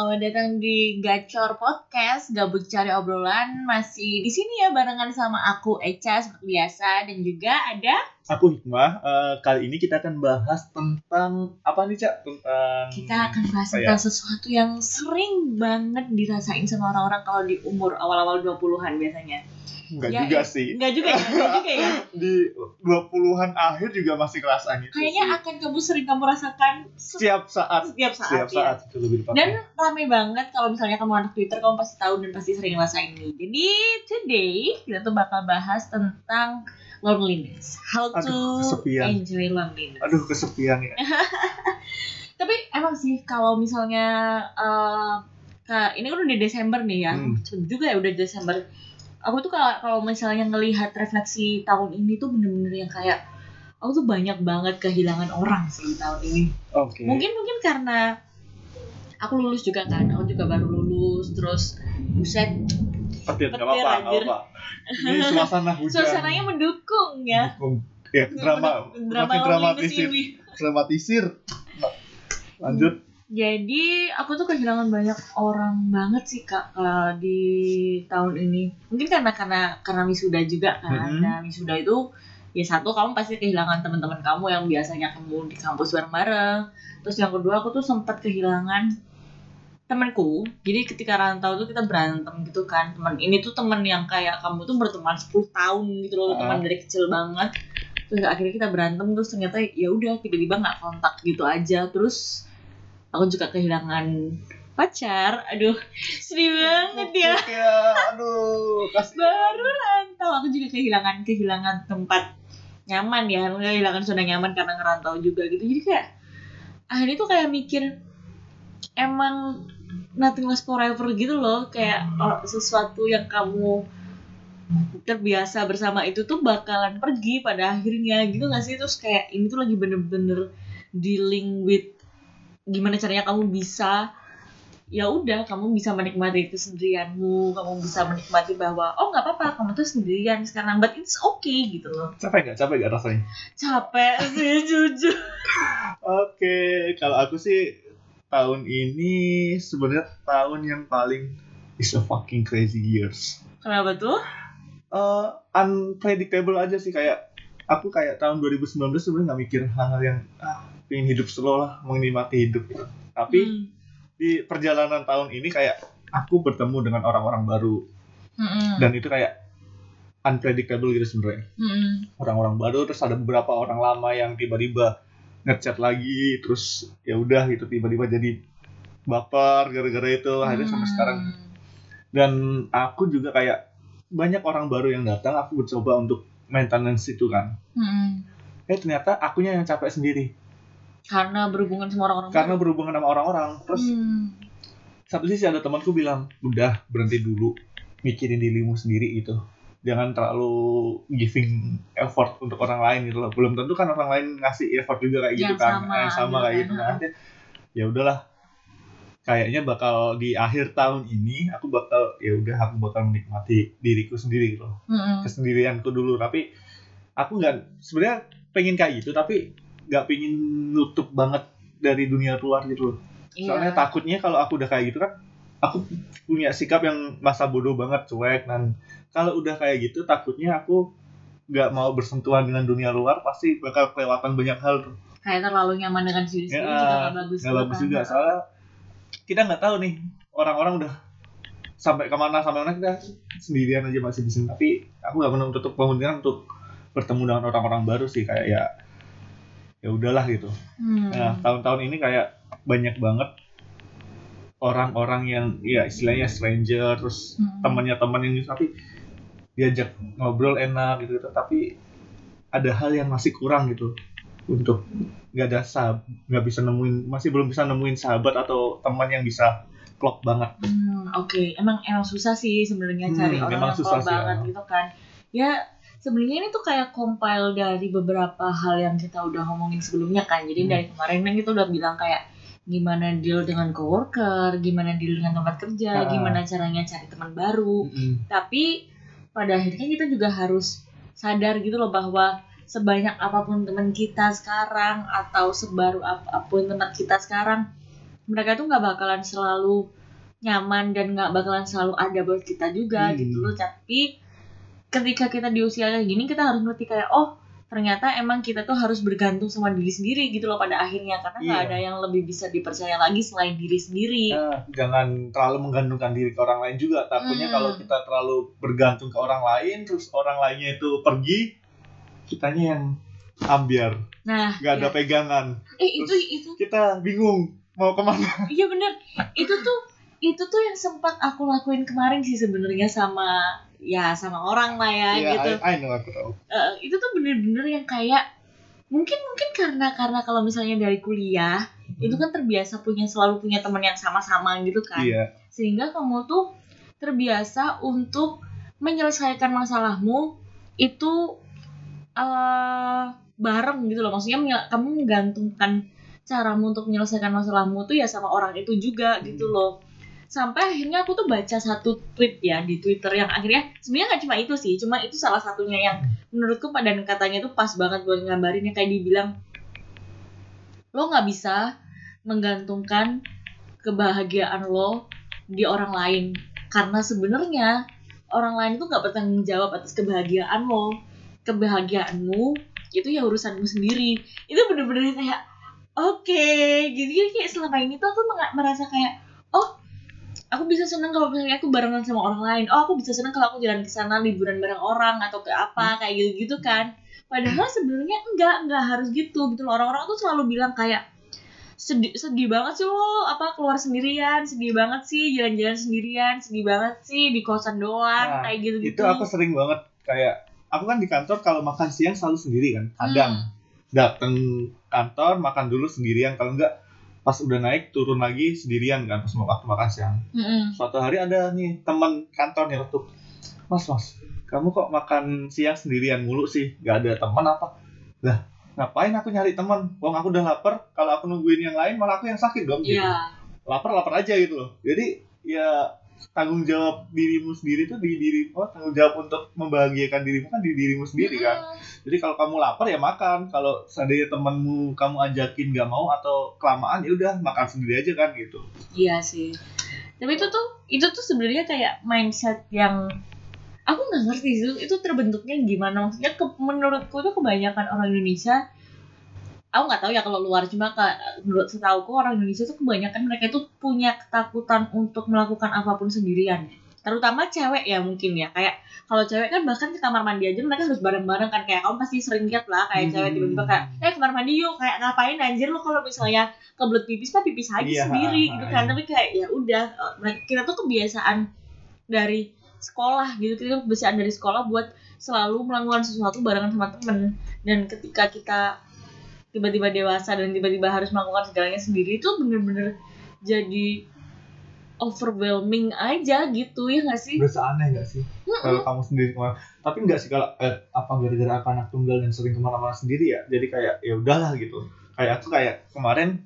selamat datang di Gacor Podcast. Gabut cari obrolan masih di sini ya barengan sama aku Echa seperti biasa dan juga ada Aku Hikmah. Eh, kali ini kita akan bahas tentang apa nih cak? Tentang kita akan bahas apa ya? tentang sesuatu yang sering banget dirasain sama orang-orang kalau di umur awal-awal 20-an biasanya. Enggak Ya, juga eh, sih. Enggak juga ya, enggak juga ya. Di 20-an akhir juga masih ngerasain itu Kayaknya sih. akan kamu sering kamu rasakan se- setiap saat, setiap saat, setiap ya. saat itu lebih Dan rame banget kalau misalnya kamu anak Twitter kamu pasti tahu dan pasti sering ngerasain ini. Jadi today kita tuh bakal bahas tentang loneliness. How to Aduh, kesepian. enjoy loneliness. Aduh kesepian ya. Tapi emang sih kalau misalnya eh, ke ini kan udah Desember nih ya. Hmm. Cepet juga ya udah Desember. Aku tuh kalau kalau misalnya ngelihat refleksi tahun ini tuh bener-bener yang kayak aku tuh banyak banget kehilangan orang sih di tahun ini Oke. mungkin mungkin karena aku lulus juga kan aku juga baru lulus terus buset Petir nggak apa-apa, nggak apa-apa. Ini suasana hujan. suasananya mendukung ya Dukung. Ya, drama, drama dramatisir, dramatisir. Lanjut. jadi aku tuh kehilangan banyak orang banget sih kak eh, di tahun ini mungkin karena karena karena wisuda juga kan Mhm. nah wisuda itu ya satu kamu pasti kehilangan teman-teman kamu yang biasanya kamu di kampus bareng-bareng terus yang kedua aku tuh sempat kehilangan temanku. Jadi ketika rantau tuh kita berantem gitu kan. Teman ini tuh teman yang kayak kamu tuh berteman 10 tahun gitu loh. Ah. teman dari kecil banget. Terus akhirnya kita berantem terus ternyata ya udah tiba-tiba nggak kontak gitu aja. Terus aku juga kehilangan pacar. Aduh sedih banget ya. Ya, aduh, kasih. baru rantau. Aku juga kehilangan kehilangan tempat nyaman ya. Kehilangan zona nyaman karena ngerantau juga gitu. Jadi kayak akhirnya tuh kayak mikir emang nothing lasts forever gitu loh kayak oh, sesuatu yang kamu terbiasa bersama itu tuh bakalan pergi pada akhirnya gitu gak sih terus kayak ini tuh lagi bener-bener dealing with gimana caranya kamu bisa ya udah kamu bisa menikmati kesendirianmu kamu bisa menikmati bahwa oh nggak apa-apa kamu tuh sendirian sekarang but it's okay gitu loh Capek nggak? Capek nggak rasanya? capek sih jujur Oke, kalau aku sih tahun ini sebenarnya tahun yang paling is a fucking crazy years. kenapa tuh Eh, unpredictable aja sih kayak aku kayak tahun 2019 sebenarnya nggak mikir hal-hal yang ah pengen hidup slow lah, menikmati hidup gitu. Tapi Hmm. di perjalanan tahun ini kayak aku bertemu dengan orang-orang baru Mm-mm. dan itu kayak unpredictable gitu sebenarnya. Mm-mm. Orang-orang baru terus ada beberapa orang lama yang tiba-tiba ngechat lagi terus ya udah gitu tiba-tiba jadi baper gara-gara itu akhirnya sampai Hmm. sekarang. Dan aku juga kayak banyak orang baru yang datang aku mencoba untuk maintenance itu kan. Mm-mm. eh ternyata akunya yang capek sendiri. Karena berhubungan sama orang-orang karena berhubungan sama orang-orang. Terus Hmm. satu sisi ada temanku bilang udah berhenti dulu. Mikirin dirimu sendiri gitu jangan terlalu giving effort untuk orang lain gitu loh. Belum tentu kan orang lain ngasih effort juga kayak gitu Yang kan. sama, yang sama gitu kayak gitu. kan ya udahlah. Kayaknya bakal di akhir tahun ini aku bakal ya udah aku bakal menikmati diriku sendiri gitu loh. Mm-mm. kesendirianku dulu. Tapi aku nggak sebenarnya pengen kayak gitu tapi nggak pengen nutup banget dari dunia luar gitu loh. Soalnya Iya. takutnya kalau aku udah kayak gitu kan aku punya sikap yang masa bodoh banget cuek dan kalau udah kayak gitu takutnya aku nggak mau bersentuhan dengan dunia luar pasti bakal kelewatan banyak hal kayak terlalu nyaman dengan diri sendiri Ya, juga gak bagus nggak juga bagus kan. juga soalnya kita nggak tahu nih orang-orang udah sampai ke mana sampai mana kita sendirian aja masih di sini tapi aku nggak menutup kemungkinan untuk bertemu dengan orang-orang baru sih kayak ya ya udahlah gitu Hmm. Nah, tahun-tahun ini kayak banyak banget orang-orang yang ya istilahnya stranger terus Hmm. temannya teman yang tapi diajak ngobrol enak gitu, tapi ada hal yang masih kurang gitu untuk nggak ada sahab nggak bisa nemuin masih belum bisa nemuin sahabat atau teman yang bisa klop banget Hmm, Oke, emang emang susah sih sebenarnya Hmm, cari orang memang yang klop banget ya. gitu kan. Ya sebenarnya ini tuh kayak compile dari beberapa hal yang kita udah ngomongin sebelumnya kan. Jadi Hmm. dari kemarin kan kita udah bilang kayak gimana deal dengan coworker, gimana deal dengan tempat kerja, Ah. gimana caranya cari teman baru. Mm-mm. Tapi pada akhirnya kita juga harus sadar gitu loh bahwa sebanyak apa pun teman kita sekarang atau sebaru apa pun teman kita sekarang mereka tuh nggak bakalan selalu nyaman dan nggak bakalan selalu ada buat kita juga Hmm. gitu loh tapi ketika kita di usia kayak gini kita harus ngerti kayak oh ternyata emang kita tuh harus bergantung sama diri sendiri gitu loh pada akhirnya karena nggak Iya. ada yang lebih bisa dipercaya lagi selain diri sendiri Nah, jangan terlalu menggantungkan diri ke orang lain juga. Takutnya Hmm. kalau kita terlalu bergantung ke orang lain, terus orang lainnya itu pergi, kitanya yang ambiar, nah nggak ada ya. pegangan. eh itu Terus- itu Kita bingung mau ke mana. Iya bener, itu tuh itu tuh yang sempat aku lakuin kemarin sih sebenarnya sama ya sama orang lah ya Iya, gitu. I, I know aku tahu. Eh, itu tuh bener-bener yang kayak mungkin mungkin karena karena kalau misalnya dari kuliah itu kan terbiasa punya selalu punya teman yang sama-sama gitu kan, Iya, sehingga kamu tuh terbiasa untuk menyelesaikan masalahmu itu eh bareng gitu loh, maksudnya kamu menggantungkan caramu untuk menyelesaikan masalahmu tuh ya sama orang itu juga gitu loh sampai akhirnya aku tuh baca satu tweet ya di Twitter yang akhirnya sebenarnya nggak cuma itu sih cuma itu salah satunya yang menurutku pada katanya tuh pas banget buat nggambarinnya kayak dibilang lo nggak bisa menggantungkan kebahagiaan lo di orang lain karena sebenarnya orang lain tuh nggak bertanggung jawab atas kebahagiaan lo. Kebahagiaanmu itu ya urusanmu sendiri. Itu bener-bener kayak oke gitu. Jadi kayak selama ini tuh aku merasa kayak oh aku bisa seneng kalau misalnya aku barengan sama orang lain. Oh aku bisa seneng kalau aku jalan ke sana liburan bareng orang atau ke apa kayak gitu gitu kan. Padahal sebenarnya enggak enggak harus gitu gitu loh. Orang-orang tuh selalu bilang kayak sedih sedih banget sih lo apa keluar sendirian sedih banget sih jalan-jalan sendirian sedih banget sih di kosan doang Nah, kayak gitu gitu itu aku sering banget kayak aku kan di kantor kalau makan siang selalu sendiri kan. Kadang. Hmm. datang kantor makan dulu sendirian kalau enggak pas udah naik turun lagi sendirian kan pas mau waktu makan siang. Mm-mm. Suatu hari ada nih teman kantor nih tuh, Mas Mas, kamu kok makan siang sendirian mulu sih? Gak ada teman apa? Lah, ngapain aku nyari teman? Wong aku udah lapar, kalau aku nungguin yang lain malah aku yang sakit dong. gitu. Iya. Lapar lapar aja gitu loh. Jadi ya tanggung jawab dirimu sendiri tuh di diri oh, tanggung jawab untuk membahagiakan dirimu kan di dirimu sendiri kan. Mm-mm. Jadi kalau kamu lapar ya makan. Kalau seandainya temanmu kamu ajakin gak mau atau kelamaan ya udah makan sendiri aja kan gitu. Iya sih. Tapi itu tuh itu tuh sebenarnya kayak mindset yang aku nggak ngerti sih itu terbentuknya gimana maksudnya ke, menurutku tuh kebanyakan orang Indonesia aku nggak tahu ya kalau luar cuma ka- menurut setauku orang Indonesia tuh kebanyakan mereka tuh punya ketakutan untuk melakukan apa pun sendirian. Terutama cewek ya mungkin ya. Kayak kalau cewek kan bahkan ke kamar mandi aja mereka harus bareng-bareng kan. Kayak kamu pasti sering lihat lah kayak Hmm. cewek tiba-tiba kayak eh kamar mandi yuk. Kayak ngapain anjir lo kalau misalnya kebelet pipis mah pipis aja Iya, sendiri gitu kan. iya. tapi kayak ya udah eh, kita tuh kebiasaan dari sekolah gitu. Kita tuh kebiasaan dari sekolah buat selalu melakukan sesuatu barengan sama temen. Dan ketika kita tiba-tiba dewasa dan tiba-tiba harus melakukan segalanya sendiri itu bener-bener jadi overwhelming aja gitu ya nggak sih? Berasa aneh gak sih? Kalau kamu sendiri ke mana? Tapi nggak sih kalau eh, apa gara-gara aku anak tunggal dan sering ke mana-mana sendiri ya. Jadi kayak ya udahlah gitu. Kayak aku kayak kemarin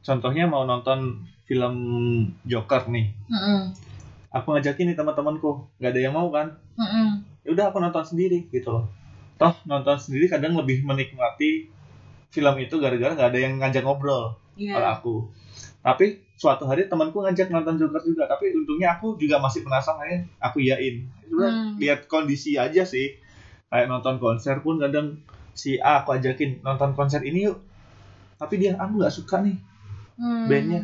contohnya mau nonton film Joker nih. Mm-mm. Aku ngajakin nih teman-temanku, nggak ada yang mau kan? Mm-mm. Ya udah aku nonton sendiri gitu loh. Toh nonton sendiri kadang lebih menikmati film itu gara-gara nggak ada yang ngajak ngobrol Iya. kalau aku. Tapi suatu hari temanku ngajak nonton Joker juga, tapi untungnya aku juga masih penasaran ya, aku iyain. Sebenarnya Hmm. lihat kondisi aja sih. Kayak nonton konser pun kadang si A aku ajakin nonton konser ini yuk. Tapi dia aku nggak suka nih Hmm. bandnya.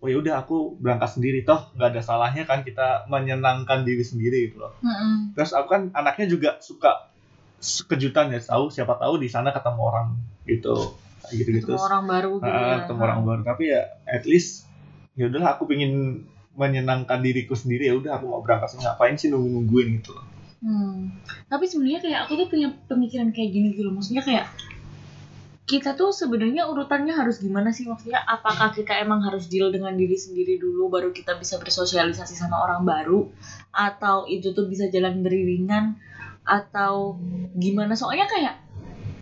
Oh ya udah aku berangkat sendiri toh nggak ada salahnya kan kita menyenangkan diri sendiri gitu loh. Mm-mm. Terus aku kan anaknya juga suka kejutan ya tahu siapa tahu di sana ketemu orang gitu. Gitu gitu Ketemu orang baru gitu. Ah, ya. ketemu orang baru. Tapi ya at least ya udahlah aku pengen menyenangkan diriku sendiri. Ya udah aku mau berangkat ngapain sih nunggu nungguin gitu loh. Hmm. Tapi sebenarnya kayak aku tuh punya pemikiran kayak gini gitu loh. Maksudnya kayak kita tuh sebenarnya urutannya harus gimana sih? Maksudnya apakah kita emang harus deal dengan diri sendiri dulu baru kita bisa bersosialisasi sama orang baru? Atau itu tuh bisa jalan beriringan? Atau gimana? Soalnya kayak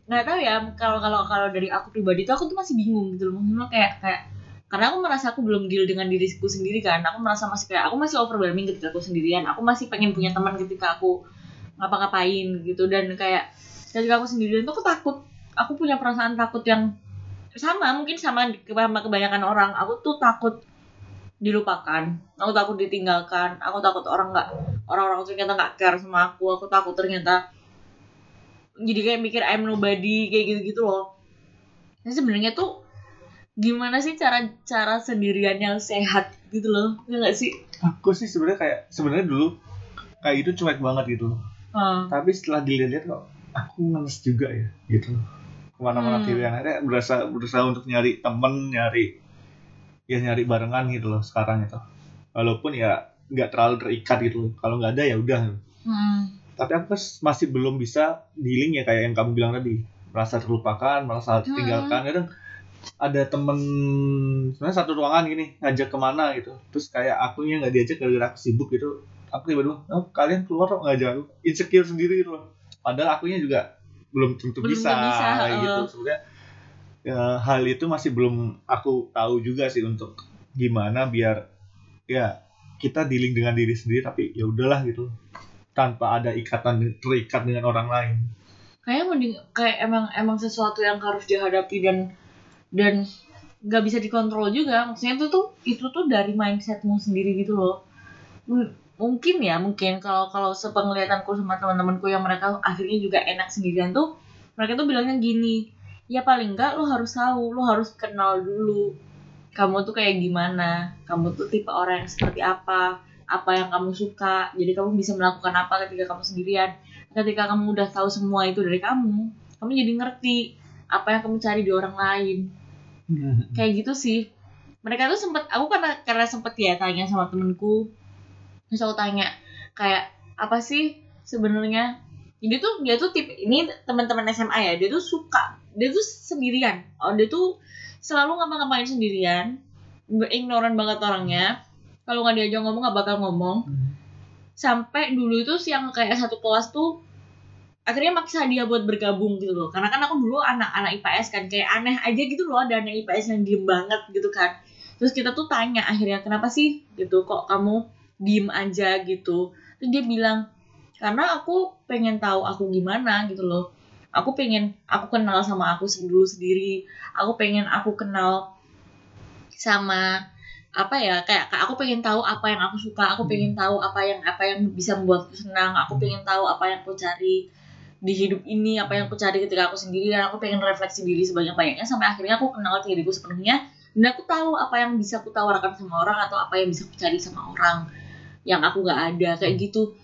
nggak tahu ya kalau kalau kalau dari aku pribadi tuh aku tuh masih bingung gitu loh. Maksudnya kayak kayak karena aku merasa aku belum deal dengan diriku sendiri kan. Aku merasa masih kayak aku masih overwhelming ketika aku sendirian. Aku masih pengen punya teman ketika aku ngapa-ngapain gitu. Dan kayak ketika aku sendirian tuh aku takut. Aku punya perasaan takut yang sama mungkin sama sama kebanyakan orang. Aku tuh takut dilupakan. Aku takut ditinggalkan. Aku takut orang nggak orang-orang ternyata nggak care sama aku. Aku takut ternyata jadi kayak mikir I'm nobody kayak gitu-gitu loh. Nah, sebenarnya tuh gimana sih cara cara sendirian yang sehat gitu loh ya nggak sih? Aku sih sebenarnya kayak sebenarnya dulu kayak itu cuek banget gitu Ah, tapi setelah dilihat kok aku ngenes juga ya gitu ke mana-mana Hmm. pilihan akhirnya berusaha berusaha untuk nyari temen nyari ya nyari barengan gitu loh sekarang itu. Walaupun ya nggak terlalu terikat gitu loh. Kalau nggak ada ya udah. Hmm. Tapi aku masih belum bisa dealing ya kayak yang kamu bilang tadi. Merasa terlupakan merasa ditinggalkan. Kadang ada temen sebenarnya satu ruangan gini ngajak ke mana gitu. Terus kayak akunya nggak diajak gara-gara aku sibuk gitu. Aku tiba-tiba oh, kalian keluar kok ngajak aku. Insecure sendiri gitu loh. Padahal akunya juga belum tentu Belum bisa, bisa, gitu. Sebenarnya ya, hal itu masih belum aku tahu juga sih untuk gimana biar ya kita dealing dengan diri sendiri tapi ya udahlah gitu tanpa ada ikatan terikat dengan orang lain. Kayaknya mending kayak emang emang sesuatu yang harus dihadapi dan dan nggak bisa dikontrol juga. Maksudnya itu tuh itu tuh dari mindsetmu sendiri gitu loh. Mungkin ya mungkin kalau kalau sepenglihatanku sama teman-temanku yang mereka akhirnya juga enak sendirian tuh mereka tuh bilangnya gini ya paling enggak lo harus tahu lo harus kenal dulu kamu tuh kayak gimana kamu tuh tipe orang yang seperti apa apa yang kamu suka jadi kamu bisa melakukan apa ketika kamu sendirian. Ketika kamu udah tahu semua itu dari kamu kamu jadi ngerti apa yang kamu cari di orang lain. Kayak gitu sih. Mereka tuh sempet aku karena karena sempet ya tanya sama temenku. Terus aku tanya kayak apa sih sebenarnya? Dia tuh dia tuh tipe ini teman-teman SMA ya dia tuh suka dia tuh sendirian. Oh dia tuh selalu ngapa-ngapain sendirian ignoran banget orangnya kalau nggak diajak ngomong nggak bakal ngomong. Sampai dulu itu yang kayak satu kelas tuh akhirnya maksa dia buat bergabung gitu loh. Karena kan aku dulu anak-anak IPS kan kayak aneh aja gitu loh ada anak IPS yang diem banget gitu kan. Terus kita tuh tanya akhirnya kenapa sih? Gitu kok kamu diem aja? Gitu. Terus dia bilang karena aku pengen tahu aku gimana gitu loh. Aku pengen aku kenal sama aku dulu sendiri aku pengen aku kenal sama apa ya kayak aku pengen tahu apa yang aku suka aku pengen tahu apa yang apa yang bisa membuatku senang aku pengen tahu apa yang aku cari di hidup ini apa yang aku cari ketika aku sendiri dan aku pengen refleksi diri sebanyak-banyaknya sampai akhirnya aku kenal diriku sepenuhnya dan aku tahu apa yang bisa aku tawarkan sama orang atau apa yang bisa aku cari sama orang yang aku nggak ada kayak gitu.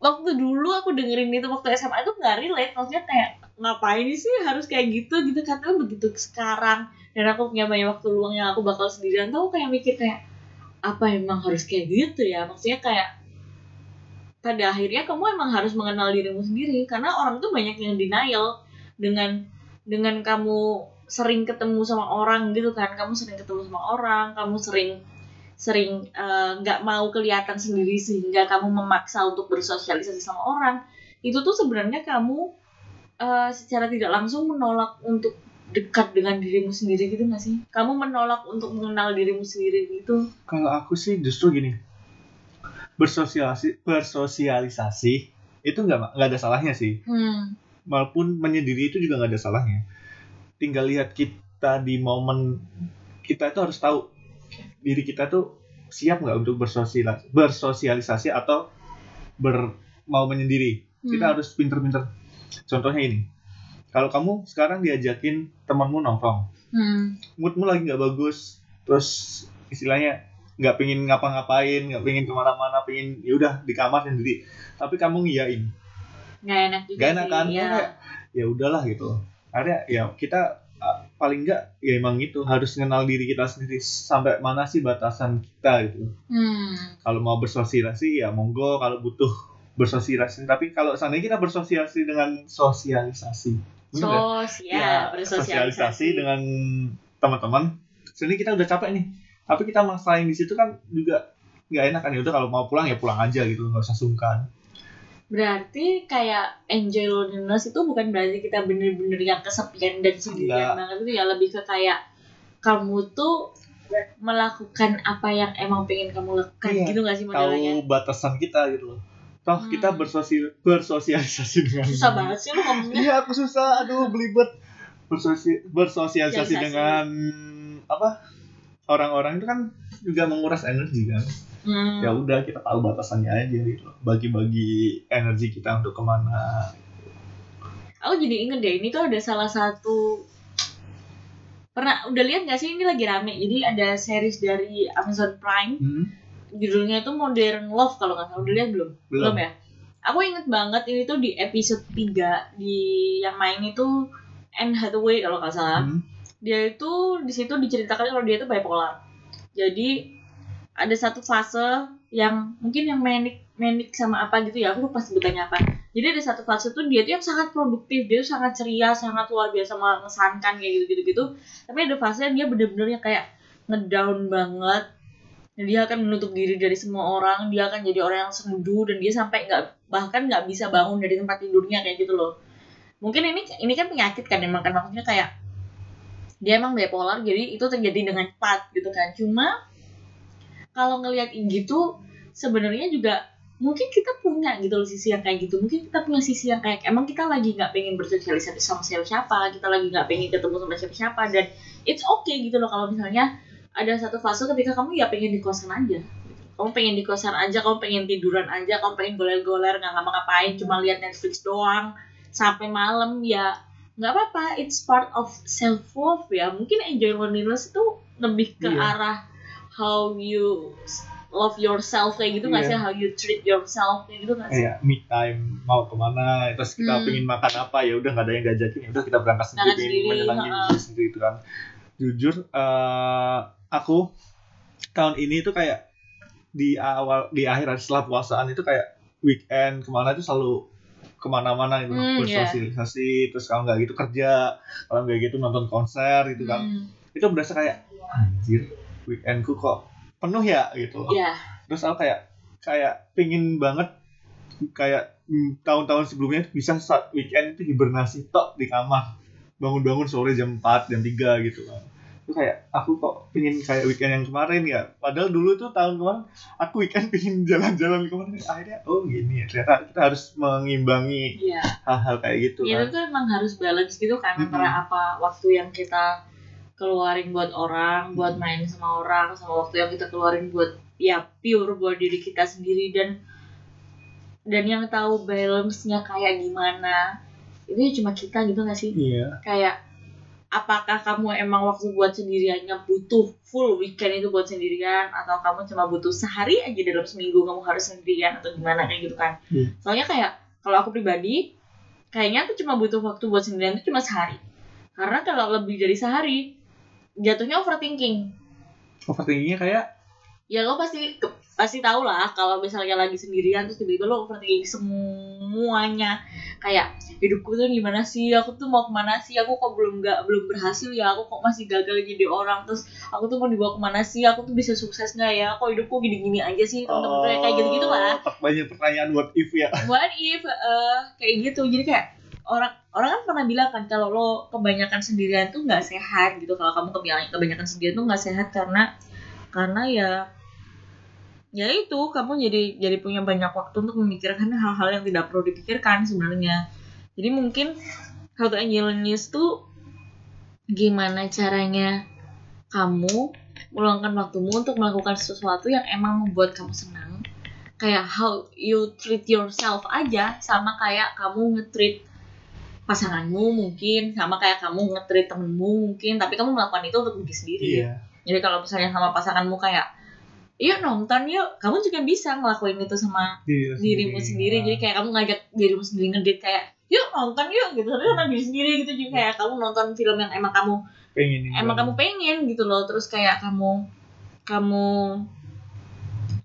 Waktu dulu aku dengerin itu waktu SMA itu nggak relate maksudnya kayak ngapain sih harus kayak gitu gitu karena begitu sekarang. Dan aku punya banyak waktu luang yang aku bakal sendirian tuh aku kayak mikir kayak apa emang harus kayak gitu ya? Maksudnya kayak pada akhirnya kamu emang harus mengenal dirimu sendiri. Karena orang tuh banyak yang denial dengan dengan kamu sering ketemu sama orang gitu kan. Kamu sering ketemu sama orang kamu sering sering eh, nggak mau kelihatan sendiri sehingga kamu memaksa untuk bersosialisasi sama orang. Itu tuh sebenarnya kamu eh, secara tidak langsung menolak untuk dekat dengan dirimu sendiri gitu gak sih? Kamu menolak untuk mengenal dirimu sendiri gitu? Kalau aku sih justru gini. Bersosialisasi bersosialisasi itu nggak nggak ada salahnya sih. Hmm. Maupun menyendiri itu juga nggak ada salahnya. Tinggal lihat kita di momen kita itu harus tahu diri kita tuh siap nggak untuk bersosialisasi, bersosialisasi atau ber mau menyendiri. Kita Hmm. harus pinter-pinter contohnya ini kalau kamu sekarang diajakin temanmu nongkrong hmm moodmu lagi nggak bagus terus istilahnya nggak pengen ngapa-ngapain nggak pengen ke mana-mana pengen ya udah di kamar sendiri tapi kamu ngiyain nggak enak juga Gak enak kan? ya. Ya udahlah gitu. Akhirnya ya kita paling enggak ya emang itu harus kenal diri kita sendiri sampai mana sih batasan kita gitu. hmm Kalau mau bersosialisasi ya monggo kalau butuh bersosialisasi. Tapi kalau seandainya kita bersosialisasi dengan sosialisasi sosial ya, bersosialisasi. sosialisasi dengan teman-teman. Sebenarnya kita udah capek nih tapi kita maksain di situ kan juga nggak enak kan. Ya udah kalau mau pulang ya pulang aja gitu nggak usah sungkan. Berarti kayak enjoy loneliness itu bukan berarti kita bener-bener yang kesepian dan sendirian banget itu ya. Lebih ke kayak kamu tuh melakukan apa yang emang pengen kamu lakukan Iya, gitu gak sih modelnya? tahu batasan kita gitu loh toh Hmm. kita bersosi bersosialisasi dengan Susah banget sih lu ngomongnya. iya aku susah aduh belibet bersosi- bersosialisasi Sosialisasi. dengan apa orang-orang itu kan juga menguras energi kan Hmm. ya udah kita tahu batasannya aja gitu bagi-bagi energi kita untuk ke mana Aku jadi inget deh, ini tuh ada salah satu pernah udah lihat gak sih ini lagi rame jadi ada series dari Amazon Prime hmm? Judulnya itu Modern Love kalau nggak salah. Udah lihat belum? Belum. Ya? Aku inget banget ini tuh di episode 3 di yang main itu Anne Hathaway kalau nggak salah. Hmm? dia itu di situ diceritakan kalau dia itu bipolar. Jadi ada satu fase yang mungkin yang manic manic sama apa gitu ya aku lupa sebutannya apa. Jadi ada satu fase tuh dia tuh yang sangat produktif dia tuh sangat ceria sangat luar biasa mengesankan kayak gitu gitu gitu tapi ada fase yang dia bener-bener yang kayak ngedown banget dan dia akan menutup diri dari semua orang dia akan jadi orang yang sendu dan dia sampai nggak bahkan nggak bisa bangun dari tempat tidurnya kayak gitu loh. Mungkin ini ini kan penyakit kan emang kan maksudnya kayak dia emang bipolar jadi itu terjadi dengan cepat gitu kan. Cuma kalau ngelihat gitu sebenarnya juga mungkin kita punya gitu loh sisi yang kayak gitu. Mungkin kita punya sisi yang kayak emang kita lagi nggak pengen bersosialisasi sama siapa siapa kita lagi nggak pengen ketemu sama siapa siapa dan it's okay gitu loh kalau misalnya ada satu fase ketika kamu ya pengen di kosan aja. Kamu pengen di kosan aja kamu pengen tiduran aja kamu pengen goler-goler nggak ngapa-ngapain cuma lihat Netflix doang. Sampai malam ya nggak apa-apa it's part of self love ya. Mungkin enjoy loneliness itu lebih ke Iya. arah how you love yourself kayak gitu nggak Iya. sih how you treat yourself kayak gitu nggak sih? Kayak me time mau ke mana terus kita Hmm. pengen makan apa ya udah nggak ada yang ngajakin ya udah kita berangkat sendiri, sendiri, menyenangin diri sendiri itu kan. Jujur eh, aku tahun ini tuh kayak di awal di akhir setelah puasaan itu kayak weekend ke mana itu selalu ke mana-mana gitu Hmm, iya. bersosialisasi terus kalau nggak gitu kerja kalau nggak gitu nonton konser gitu kan. Hmm, itu berasa kayak anjir weekendku kok penuh ya gitu ya terus aku kayak kayak pingin banget kayak hmm, tahun-tahun sebelumnya bisa saat weekend itu hibernasi tok di kamar. Bangun-bangun sore jam 4 jam 3 gitu kan itu kayak aku kok pingin kayak weekend yang kemarin ya? Padahal dulu tuh tahun kemarin aku weekend pingin jalan-jalan kemarin. Akhirnya oh gini ya ternyata kita harus mengimbangi Iya, hal-hal kayak gitu ya kan. itu tuh emang harus balance gitu kan Mm-mm. antara apa waktu yang kita keluarin buat orang, buat main sama orang, sama waktu yang kita keluarin buat ya pure buat diri kita sendiri. Dan dan yang tahu balance-nya kayak gimana itu ya cuma kita gitu gak sih? iya. Kayak apakah kamu emang waktu buat sendiriannya butuh full weekend itu buat sendirian atau kamu cuma butuh sehari aja dalam seminggu kamu harus sendirian atau gimana kayak gitu kan? Hmm. soalnya kayak kalau aku pribadi kayaknya aku cuma butuh waktu buat sendirian itu cuma sehari. Karena kalau lebih dari sehari jatuhnya overthinking. Overthinkingnya kayak? Ya lo pasti pasti tau lah kalau misalnya lagi sendirian terus tiba-tiba lo overthinking semuanya. Kayak hidupku tuh gimana sih? Aku tuh mau ke mana sih? Aku kok belum nggak belum berhasil ya? Aku kok masih gagal jadi orang? Terus aku tuh mau dibawa ke mana sih? Aku tuh bisa sukses nggak ya? Kok hidupku gini-gini aja sih? Temen-temen kayak gitu-gitu lah. oh, banyak pertanyaan what if ya? What if eh, kayak gitu. Jadi kayak orang orang kan pernah bilang kan kalau lo kebanyakan sendirian tuh nggak sehat gitu. Kalau kamu kebanyakan kebanyakan sendirian tuh nggak sehat karena karena ya ya itu. Kamu jadi jadi punya banyak waktu untuk memikirkan hal-hal yang tidak perlu dipikirkan sebenarnya jadi mungkin how to enjoy news tuh gimana caranya kamu meluangkan waktumu untuk melakukan sesuatu yang emang membuat kamu senang? Kayak how you treat yourself aja sama kayak kamu nge-treat pasanganmu mungkin sama kayak kamu nge-treat temenmu mungkin tapi kamu melakukan itu untuk diri sendiri. Iya. Jadi kalau misalnya sama pasanganmu kayak yuk nonton yuk kamu juga bisa ngelakuin itu sama Diri dirimu sendiri. Jadi kayak kamu ngajak dirimu sendiri ngedit kayak yuk nonton yuk gitu. Tapi sama diri sendiri gitu jadi kayak kamu nonton film yang emang kamu pengen emang kamu pengen gitu loh. Terus kayak kamu kamu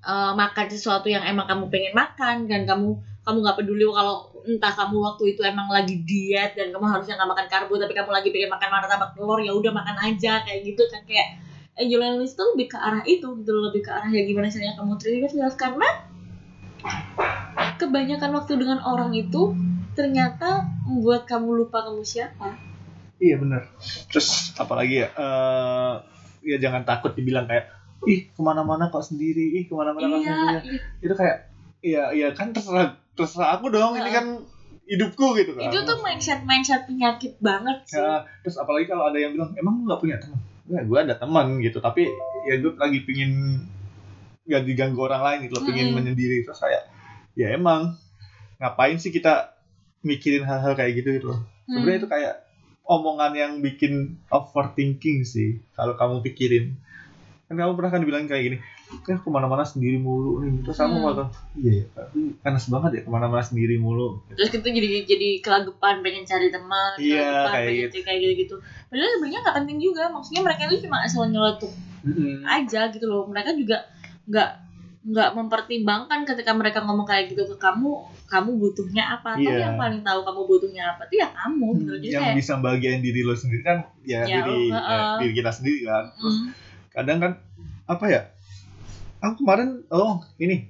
eh, makan sesuatu yang emang kamu pengen makan dan kamu kamu nggak peduli kalau entah kamu waktu itu emang lagi diet dan kamu harusnya nggak makan karbo tapi kamu lagi pengen makan martabak telur ya udah makan aja kayak gitu kan. Kayak enjoy loneliness tuh lebih ke arah itu gitu loh lebih ke arah ya gimana caranya kamu treat yourself karena kebanyakan waktu dengan orang itu ternyata membuat kamu lupa kamu siapa Iya bener. Terus apalagi ya? eh ya jangan takut dibilang kayak ih ke mana-mana kok sendiri, ih ke mana-mana kok iya sendiri. iya Itu kayak iya iya kan terserah terserah aku dong. Ini Heeh. kan hidupku gitu kan itu tuh mindset mindset penyakit banget sih ya, terus apalagi kalau ada yang bilang emang nggak punya teman Enggak, gue ada teman gitu tapi ya gue lagi pingin nggak diganggu orang lain gitu loh, pingin menyendiri terus kayak ya emang ngapain sih kita mikirin hal-hal kayak gitu gitu loh. Sebenarnya itu kayak omongan yang bikin overthinking sih kalau kamu pikirin. Kan kamu pernah kan dibilang kayak gini kan ke mana-mana sendiri mulu nih. Terus kamu Hmm. bakal iya ya tapi panas banget ya ke mana-mana sendiri mulu. Terus kita jadi jadi kelagepan pengen cari teman Iya, kayak pengen gitu. kayak gitu gitu padahal sebenarnya nggak penting juga maksudnya mereka itu cuma asal nyeletuk aja gitu loh. Mereka juga nggak nggak mempertimbangkan ketika mereka ngomong kayak gitu ke kamu kamu butuhnya apa? Atau Iya. yang paling tahu kamu butuhnya apa? Itu ya kamu gitu loh. jadi yang kayak bisa bagian diri lo sendiri kan ya, Ya, diri uh, eh, uh. diri kita sendiri kan. Terus mm, kadang kan apa ya aku kemarin oh ini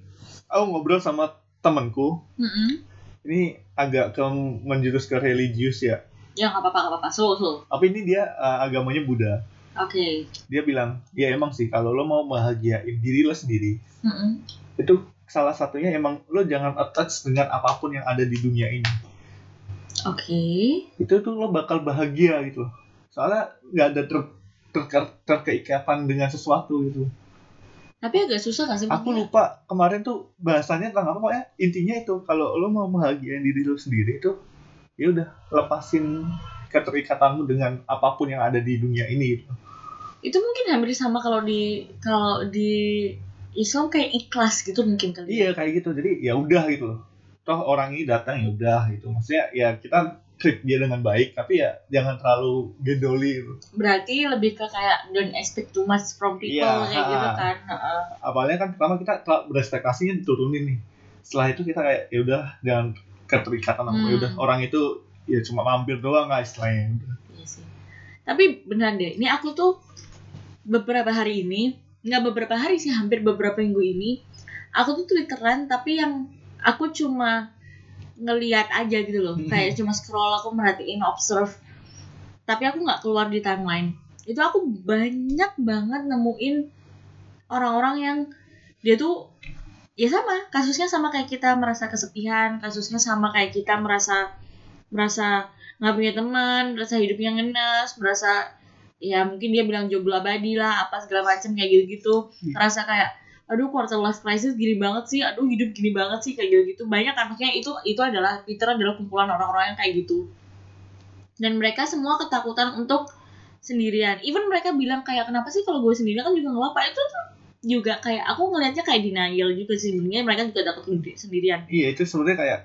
aku ngobrol sama temanku. Mm-mm. ini agak ke menjurus ke religius ya. Ya nggak apa-apa nggak apa-apa. So so tapi ini dia eh, agamanya Buddha oke. Dia bilang ya emang sih kalau lo mau bahagiain diri lo sendiri Mm-mm. itu salah satunya emang lo jangan attach dengan apa pun yang ada di dunia ini. Oke. Itu tuh lo bakal bahagia gitu. Soalnya nggak ada ter, ter- terkeikatan dengan sesuatu gitu. Tapi agak susah nggak sih aku lupa kemarin tuh bahasanya tentang apa pokoknya intinya itu kalau lo mau bahagiain diri lo sendiri itu ya udah lepasin keterikatanmu dengan apa pun yang ada di dunia ini gitu. Itu mungkin hampir sama kalau di kalau di Islam kayak ikhlas gitu mungkin kali iya kayak gitu jadi ya udah gitu loh toh orang ini datang ya udah gitu maksudnya ya kita treat dia dengan baik tapi ya jangan terlalu gedoli gitu. berarti lebih ke kayak don't expect too much from people Iya, kayak gitu ha. kan Heeh. awalnya kan pertama kita berespektasinya diturunin nih setelah itu kita kayak ya udah jangan keterikatan sama Hmm. ya udah orang itu ya cuma mampir doang guys istilahnya Iya sih. Tapi beneran deh, ini aku tuh beberapa hari ini, nggak beberapa hari sih, hampir beberapa minggu ini, aku tuh twitteran tapi yang aku cuma ngeliat aja gitu loh, Mhm. kayak cuma scroll aku merhatiin observe, tapi aku nggak keluar di timeline. Itu aku banyak banget nemuin orang-orang yang dia tuh ya sama kasusnya sama kayak kita merasa kesepian kasusnya sama kayak kita merasa merasa nggak punya teman merasa hidupnya ngenes merasa ya mungkin dia bilang jomblo abadi lah apa segala macam kayak gitu-gitu. Iya. merasa kayak aduh quarter life crisis gini banget sih aduh hidup gini banget sih kayak gitu-gitu. Banyak maksudnya itu itu adalah Twitter adalah kumpulan orang-orang yang kayak gitu. Dan mereka semua ketakutan untuk sendirian. Even mereka bilang kayak kenapa sih kalau gue sendirian? Kan juga nggak apa-apa. Itu tuh juga kayak aku ngelihatnya kayak denial juga sih. Sebenarnya mereka juga takut sendiri- sendirian. Iya itu sebenarnya kayak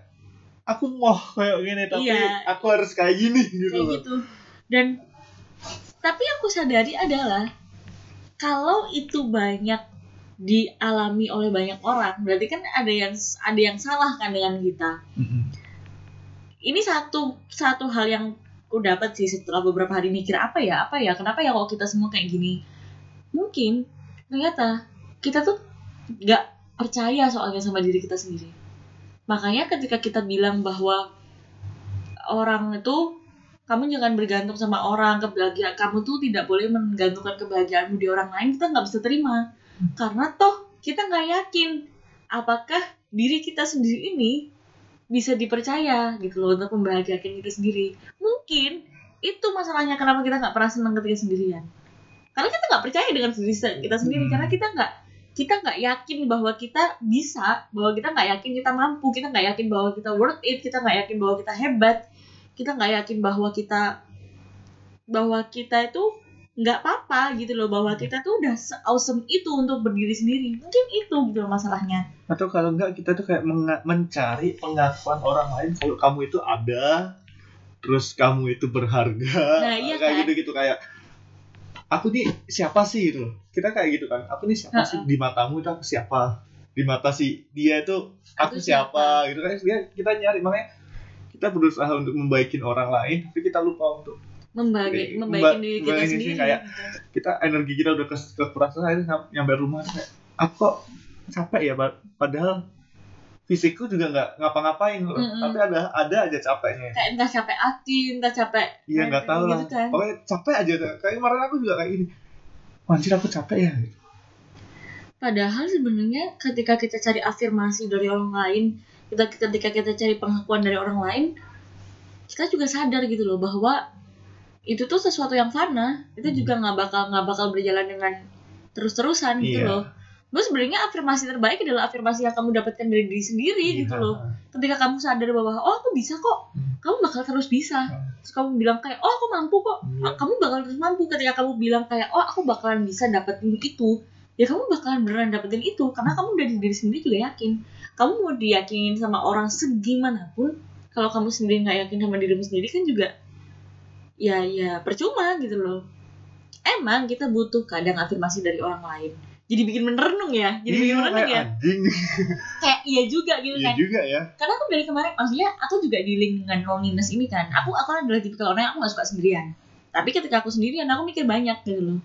aku mau kayak gini tapi Iya. aku harus kayak gini gitu kayak loh. gitu. Dan tapi aku sadari adalah kalau itu banyak dialami oleh banyak orang berarti kan ada yang ada yang salah kan dengan kita. Mm-mm. ini satu satu hal yang aku dapat sih setelah beberapa hari mikir apa ya apa ya kenapa ya kalau kita semua kayak gini? Mungkin ternyata kita tuh nggak percaya soalnya sama diri kita sendiri. Makanya ketika kita bilang bahwa orang itu kamu jangan bergantung sama orang kebahagiaan kamu tuh tidak boleh menggantungkan kebahagiaanmu di orang lain kita nggak bisa terima. Karena toh kita nggak yakin apakah diri kita sendiri ini bisa dipercaya gitu loh untuk membahagiakan kita sendiri. Mungkin itu masalahnya kenapa kita nggak pernah senang ketika sendirian. Karena kita nggak percaya dengan diri kita sendiri Hmm. karena kita nggak kita nggak yakin bahwa kita bisa bahwa kita nggak yakin kita mampu kita nggak yakin bahwa kita worth it kita nggak yakin bahwa kita hebat kita nggak yakin bahwa kita bahwa kita itu nggak apa-apa gitu loh. Bahwa kita tuh udah awesome itu untuk berdiri sendiri. Mungkin itu gitu loh masalahnya. Atau kalau enggak kita tuh kayak mencari pengakuan orang lain. Kalau kamu itu ada terus kamu itu berharga. Nah, iya kayak kan? gitu gitu kayak aku nih siapa sih? gitu loh. kita kayak gitu kan. Aku nih siapa sih? Di matamu itu aku siapa? Di mata si dia itu aku, Aku siapa? gitu kan. Dia kita nyari. Makanya kita berusaha untuk membaikin orang lain tapi kita lupa untuk membagi Memba- membaikin diri kita sendiri sih kayak- kita energi kita udah ke kekurangan akhirnya nyam- nyampe rumah kayak aku kok capek ya Pak?" padahal fisikku juga nggak ngapa-ngapain loh Mm-mm. tapi ada ada aja capeknya kayak entah capek hati entah capek iya nggak tahu lah gitu kan. pokoknya capek aja kayak kemarin aku juga kayak gini anjir aku capek ya padahal sebenarnya ketika kita cari afirmasi dari orang lain kita ketika kita cari pengakuan dari orang lain kita juga sadar gitu loh bahwa itu tuh sesuatu yang fana itu juga nggak bakal nggak bakal berjalan dengan terus-terusan gitu Iya. loh Terus sebenarnya afirmasi terbaik adalah afirmasi yang kamu dapatkan dari diri sendiri gitu Iya. loh. Ketika kamu sadar bahwa oh aku bisa kok, Hmm. kamu bakal terus bisa. Hmm. Terus kamu bilang kayak oh aku mampu kok, Iya. Ah, kamu bakal terus mampu. Ketika kamu bilang kayak oh aku bakalan bisa dapetin itu, ya kamu bakalan beneran dapetin itu karena kamu dari diri sendiri juga yakin. Kamu mau diyakinin sama orang segimanapun, kalau kamu sendiri nggak yakin sama dirimu sendiri kan juga ya ya percuma gitu loh. Emang kita butuh kadang afirmasi dari orang lain. Jadi bikin merenung ya, jadi bikin Iya, merenung kayak ya. anjing Kayak iya juga gitu iya kan. juga ya Karena aku dari kemarin, maksudnya aku juga dealing dengan loneliness ini kan. Aku aku adalah tipe orang yang aku gak suka sendirian. Tapi ketika aku sendirian, aku mikir banyak gitu loh.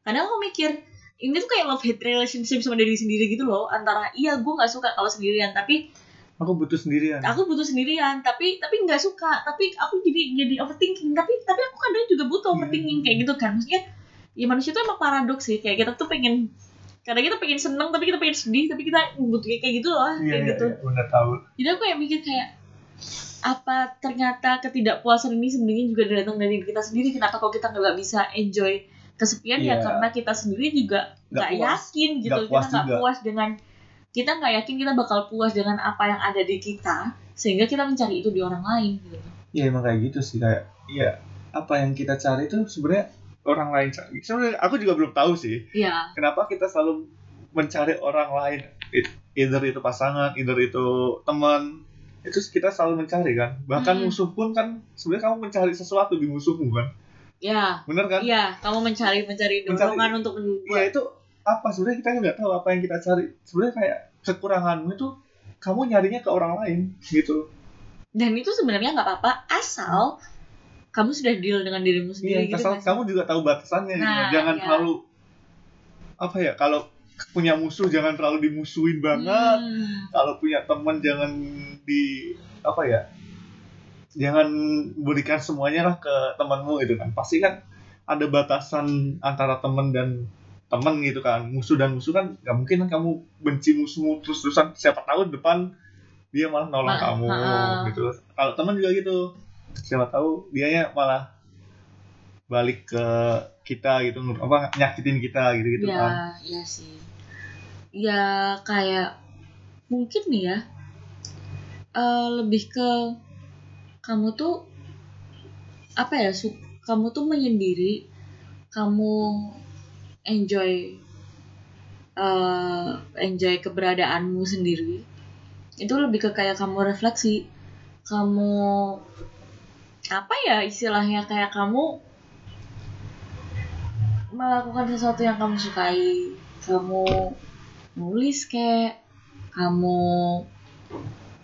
Kadang aku mikir, ini tuh kayak love hate relationship sama diri sendiri gitu loh. Antara iya gue gak suka kalau sendirian, tapi aku butuh sendirian aku butuh sendirian. Tapi tapi nggak suka. Tapi aku jadi jadi overthinking. Tapi tapi aku kadang juga butuh Iya. overthinking kayak gitu kan. Maksudnya ya manusia tuh emang paradoks sih. Kayak kita tuh pengen kadang kita pengen seneng tapi kita pengen sedih tapi kita butuh kayak gitu loh iya kayak iya gitu iya benar tahu jadi aku yang mikir kayak apa ternyata ketidakpuasan ini sebenarnya juga datang dari kita sendiri kenapa kok kita nggak bisa enjoy kesepian ya Iya. karena kita sendiri juga Nggak yakin gitu. Puas kita nggak puas dengan kita nggak yakin kita bakal puas dengan apa yang ada di kita sehingga kita mencari itu di orang lain gitu. Iya emang kayak gitu sih. Kayak iya apa yang kita cari itu sebenarnya orang lain cari. Sebenarnya aku juga belum tahu sih ya kenapa kita selalu mencari orang lain. It- either itu pasangan, either itu teman itu kita selalu mencari kan. Bahkan Hmm. musuh pun kan sebenarnya kamu mencari sesuatu di musuhmu kan ya bener kan iya kamu mencari mencari dorongan untuk ya membuat itu apa sebenarnya kita nggak tahu apa yang kita cari sebenarnya kayak kekuranganmu itu kamu nyarinya ke orang lain gitu dan itu sebenarnya nggak apa-apa asal kamu sudah deal dengan dirimu sendiri Iya, gitu asal sih? kamu juga tahu batasannya gitu. Nah, jangan iya. terlalu apa ya kalau punya musuh jangan terlalu dimusuhin banget Hmm. kalau punya teman jangan di apa ya jangan berikan semuanya lah ke temanmu gitu kan pasti kan ada batasan antara teman dan teman gitu kan musuh dan musuh kan nggak mungkin kan kamu benci musuhmu terus terusan siapa tahu depan dia malah nolong Ma- kamu ha-ha. gitu kalau teman juga gitu siapa tahu dianya malah balik ke kita gitu apa nyakitin kita gitu gitu ya, kan ya sih. Ya kayak mungkin nih ya. eh, lebih ke kamu tuh apa ya? kamu tuh menyendiri, kamu enjoy eh, enjoy keberadaanmu sendiri. Itu lebih ke kayak kamu refleksi. Kamu apa ya istilahnya kayak kamu melakukan sesuatu yang kamu sukai kamu nulis kek kamu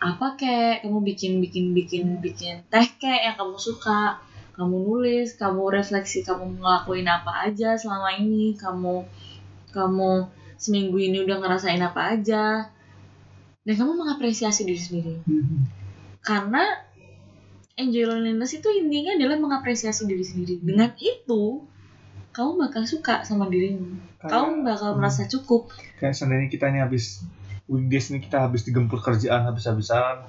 apa kek? Kamu bikin bikin bikin bikin teh kek yang kamu suka. Kamu nulis kamu refleksi kamu ngelakuin apa aja selama ini. Kamu kamu seminggu ini udah ngerasain apa aja. Dan kamu mengapresiasi diri sendiri. Karena enjoy loneliness itu intinya adalah mengapresiasi diri sendiri. Dengan itu kamu bakal suka sama dirimu. Kamu bakal hmm. merasa cukup. Kayak seandainya kita ini habis weekdays ini kita habis digempur kerjaan habis-habisan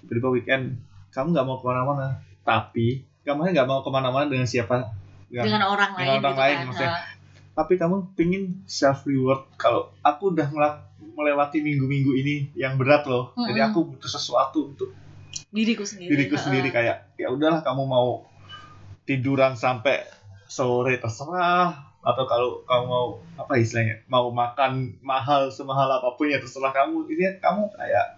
tiba-tiba weekend kamu nggak mau ke mana-mana tapi kamu nggak mau ke mana-mana dengan siapa Nggak- dengan orang dengan lain orang gitu lain, kan. maksudnya. Tapi kamu pingin self reward kalau aku udah melewati minggu-minggu ini yang berat loh jadi Mm-mm. aku butuh sesuatu untuk diriku sendiri diriku Heeh. sendiri kayak ya udahlah kamu mau tiduran sampai sore terserah atau kalau kamu mau apa istilahnya mau makan mahal semahal apa pun ya terserah kamu. Ini kamu kayak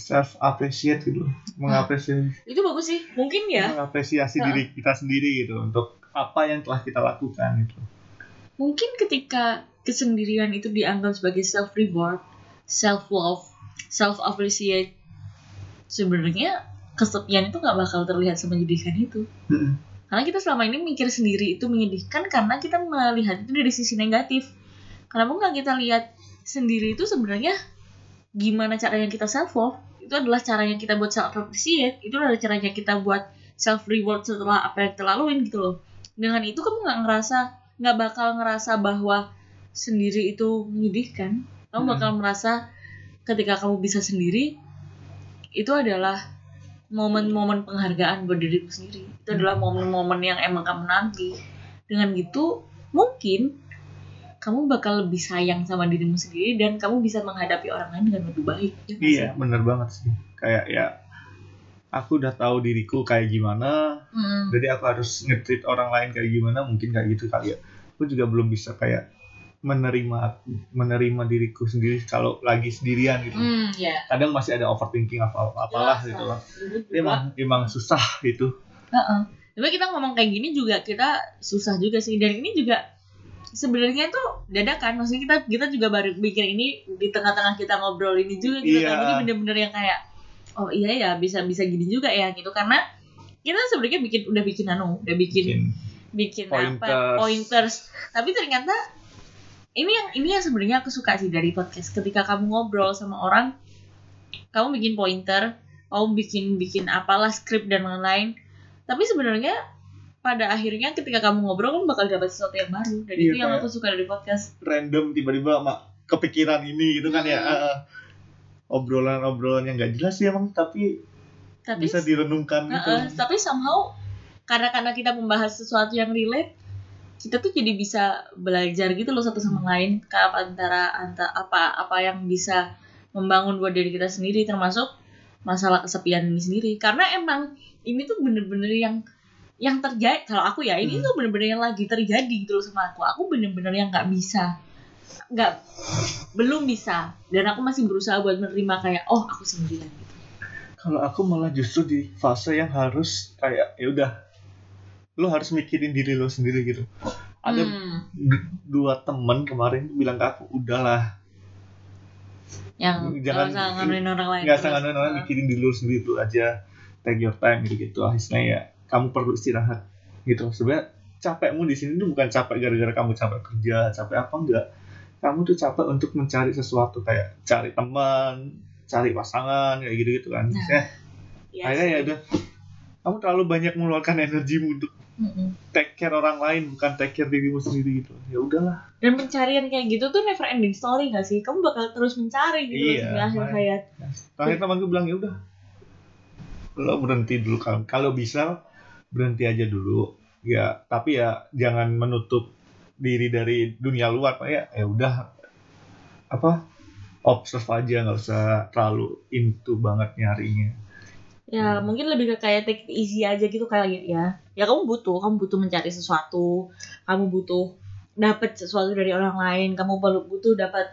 self appreciate gitu mengapresiasi. Itu bagus sih mungkin ya. Mengapresiasi Heeh. diri kita sendiri gitu untuk apa yang telah kita lakukan gitu. Mungkin ketika kesendirian itu dianggap sebagai self reward self love self appreciate sebenarnya kesepian itu nggak bakal terlihat semenyedihkan itu. Karena kita selama ini mikir sendiri itu menyedihkan karena kita melihat itu dari sisi negatif. Kenapa nggak kita lihat sendiri itu sebenarnya gimana caranya kita self love itu adalah caranya kita buat self appreciate itu adalah caranya kita buat self reward setelah apa yang kita laluin gitu loh. Dengan itu kamu nggak ngerasa nggak bakal ngerasa bahwa sendiri itu menyedihkan. Kamu Hmm. bakal merasa ketika kamu bisa sendiri itu adalah momen-momen penghargaan buat dirimu sendiri. Itu adalah momen-momen yang emang kamu nanti. Dengan gitu mungkin kamu bakal lebih sayang sama dirimu sendiri dan kamu bisa menghadapi orang lain dengan lebih baik ya iya sih? bener banget sih. Kayak ya aku udah tahu diriku kayak gimana. Mm. jadi aku harus nge-treat orang lain kayak gimana mungkin kayak gitu kali ya. Aku juga belum bisa kayak menerima menerima diriku sendiri kalau lagi sendirian gitu Hmm, ya. kadang masih ada overthinking apa apalah Jelas, gitu lah. loh emang emang susah itu Heeh. Tapi kita ngomong kayak gini juga kita susah juga sih dan ini juga sebenarnya tuh dadakan maksudnya kita kita juga baru bikin ini di tengah-tengah kita ngobrol ini juga gitu Iya. kan jadi bener-bener yang kayak oh iya ya bisa bisa gini juga ya gitu karena kita sebenarnya bikin udah bikin anu udah bikin Mungkin bikin Pointers. apa pointers tapi ternyata ini yang ini yang sebenarnya aku suka sih dari podcast. Ketika kamu ngobrol sama orang kamu bikin pointer kamu bikin bikin apalah skrip dan lain-lain. Tapi sebenarnya pada akhirnya ketika kamu ngobrol kamu bakal dapat sesuatu yang baru. Dan Iya, itu yang aku suka dari podcast. random tiba-tiba mak kepikiran ini gitu kan ya. Hmm. eh, obrolan-obrolan yang gak jelas sih emang tapi tapi bisa direnungkan gitu. Heeh, tapi somehow karena karena kita membahas sesuatu yang relate kita tuh jadi bisa belajar gitu loh satu sama lain ke antara antara apa apa yang bisa membangun buat diri kita sendiri termasuk masalah kesepian ini sendiri. Karena emang ini tuh bener-bener yang yang terjadi kalau aku ya ini Hmm. tuh bener-bener yang lagi terjadi gitu loh sama aku. Aku bener-bener yang nggak bisa nggak belum bisa. Dan aku masih berusaha buat menerima kayak oh aku sendirian gitu. Kalau aku malah justru di fase yang harus kayak ya udah lo harus mikirin diri lo sendiri gitu. Ada Hmm. dua temen kemarin bilang ke aku udahlah. Yang Jangan- ngandelin orang lain nggak usah orang mikirin diri lo sendiri dulu aja. Take your time gitu gitu akhirnya ya kamu perlu istirahat gitu. Sebenarnya capekmu di sini tuh bukan capek gara-gara kamu capek kerja capek apa enggak. Kamu tuh capek untuk mencari sesuatu kayak cari teman cari pasangan kayak gitu gitu kan. Nah, Iya akhirnya ya udah. Kamu terlalu banyak mengeluarkan energimu untuk Mm-mm. take care orang lain bukan take care dirimu sendiri gitu. Ya udahlah. Dan pencarian kayak gitu tuh never ending story gak sih? Kamu bakal terus mencari gitu Iya, sampai akhir hayat. Terakhir temanku bilang ya udah lo berhenti dulu. Kalau kalau bisa berhenti aja dulu. Ya tapi ya jangan menutup diri dari dunia luar Pak, ya. Ya udah apa observe aja nggak usah terlalu into banget nyarinya ya Hmm. mungkin lebih ke kayak take it easy aja gitu kayak ya. Ya kamu butuh kamu butuh mencari sesuatu. Kamu butuh dapat sesuatu dari orang lain. Kamu perlu butuh dapat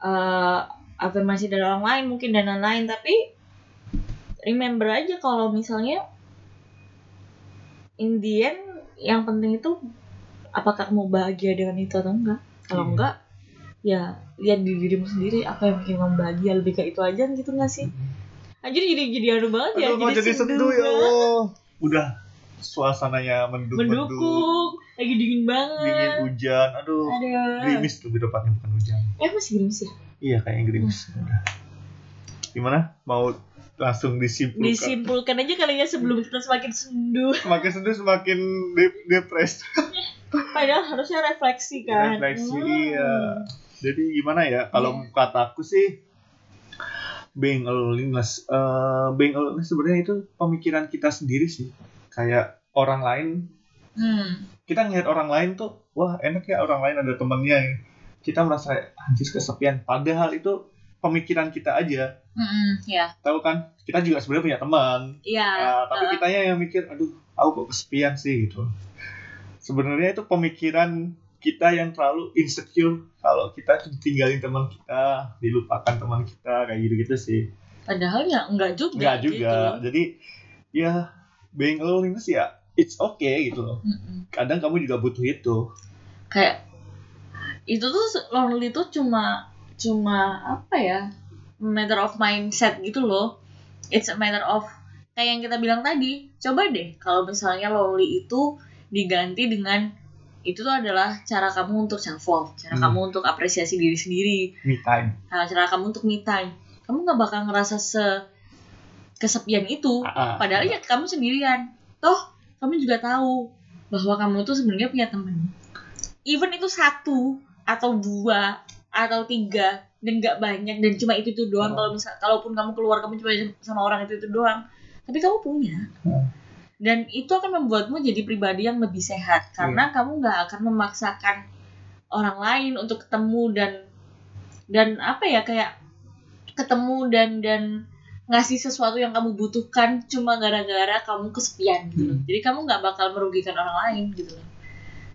eh, afirmasi dari orang lain mungkin dan lain-lain tapi remember aja kalau misalnya in the end yang penting itu apakah kamu bahagia dengan itu atau enggak? Kalau Iya. enggak ya lihat di dirimu sendiri. Apa yang bikin kamu bahagia? Lebih ke itu aja gitu nggak sih Anjir jadi jadi anu banget ya Aduh, kok jadi sendu ya. Allah. Udah suasananya mendung mendung, mendukung lagi dingin banget dingin hujan, aduh, ada gerimis lebih tepatnya bukan hujan. eh masih gerimis ya Iya kayaknya gerimis. Udah. Gimana? Mau langsung disimpulkan? disimpulkan aja kali ya sebelum kita semakin sendu Semakin sedih semakin dep- depres. padahal harusnya refleksi kan Refleksi, Hmm. iya. Jadi gimana ya? Kalau kata aku sih being aloneness, eh being alone sebenarnya itu pemikiran kita sendiri sih. Kayak orang lain, hmm. kita ngeliat orang lain tuh, wah enak ya orang lain ada temennya. Kita merasa anjir kesepian. Padahal itu pemikiran kita aja. Mm-mm, ya Tahu kan? Kita juga sebenarnya punya teman. iya Ah, tapi Uh, kitanya yang mikir, aduh, aku kok kesepian sih gitu. Sebenarnya itu pemikiran kita yang terlalu insecure kalau kita ditinggalin teman kita, dilupakan teman kita kayak gitu-gitu sih. padahal ya enggak juga Enggak gitu juga. loh. Jadi ya being loneliness ya it's okay gitu loh. Kadang kamu juga butuh itu. kayak itu tuh lonely tuh cuma cuma apa ya matter of mindset gitu loh it's a matter of kayak yang kita bilang tadi coba deh kalau misalnya lonely itu diganti dengan itu tuh adalah cara kamu untuk self love cara Hmm. kamu untuk apresiasi diri sendiri Me time. nah, cara kamu untuk me time kamu nggak bakal ngerasa se kesepian itu Ah, ah. padahal ya kamu sendirian toh kamu juga tahu bahwa kamu tuh sebenarnya punya teman even itu satu atau dua atau tiga dan nggak banyak dan cuma itu itu doang Oh. kalau misal kalaupun kamu keluar kamu cuma sama orang itu itu doang tapi kamu punya Hmm. Dan itu akan membuatmu jadi pribadi yang lebih sehat karena kamu nggak akan memaksakan orang lain untuk ketemu dan dan apa ya kayak ketemu dan dan ngasih sesuatu yang kamu butuhkan cuma gara-gara kamu kesepian gitu loh. Hmm. Jadi kamu nggak bakal merugikan orang lain gitu loh.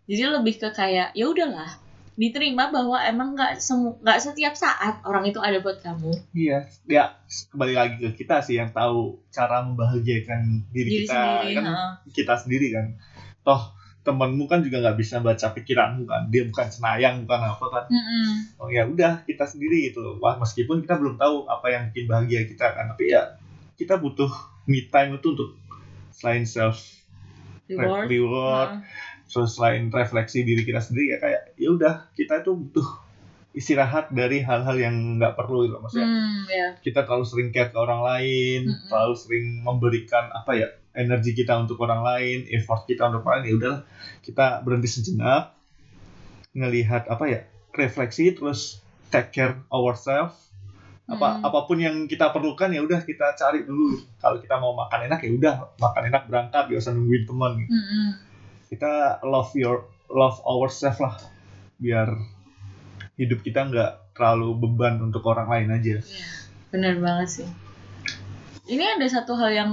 Jadi lebih ke kayak ya udahlah diterima bahwa emang nggak semu nggak setiap saat orang itu ada buat kamu Iya, ya kembali lagi ke kita sih yang tahu cara membahagiakan diri, diri kita sendiri kan heeh. kita sendiri kan. Toh temanmu kan juga nggak bisa baca pikiranmu kan, dia bukan senayang bukan apa kan. Mm-mm. Oh ya udah kita sendiri gitu loh. Wah, meskipun kita belum tahu apa yang bikin bahagia kita kan, tapi ya kita butuh me time itu untuk selain self reward, reward Heeh. Terus selain refleksi diri kita sendiri ya kayak ya udah kita itu butuh istirahat dari hal-hal yang nggak perlu gitu maksudnya Hmm, ya. kita terlalu sering care ke orang lain Mm-mm. terlalu sering memberikan apa ya energi kita untuk orang lain effort kita untuk orang lain ya udah kita berhenti sejenak ngelihat apa ya refleksi terus take care ourselves apa Mm. apa pun yang kita perlukan ya udah kita cari dulu kalau kita mau makan enak ya udah makan enak berangkat gak usah nungguin teman gitu Mm-mm. Kita love your love ourselves lah biar hidup kita nggak terlalu beban untuk orang lain aja Iya, bener banget sih. Ini ada satu hal yang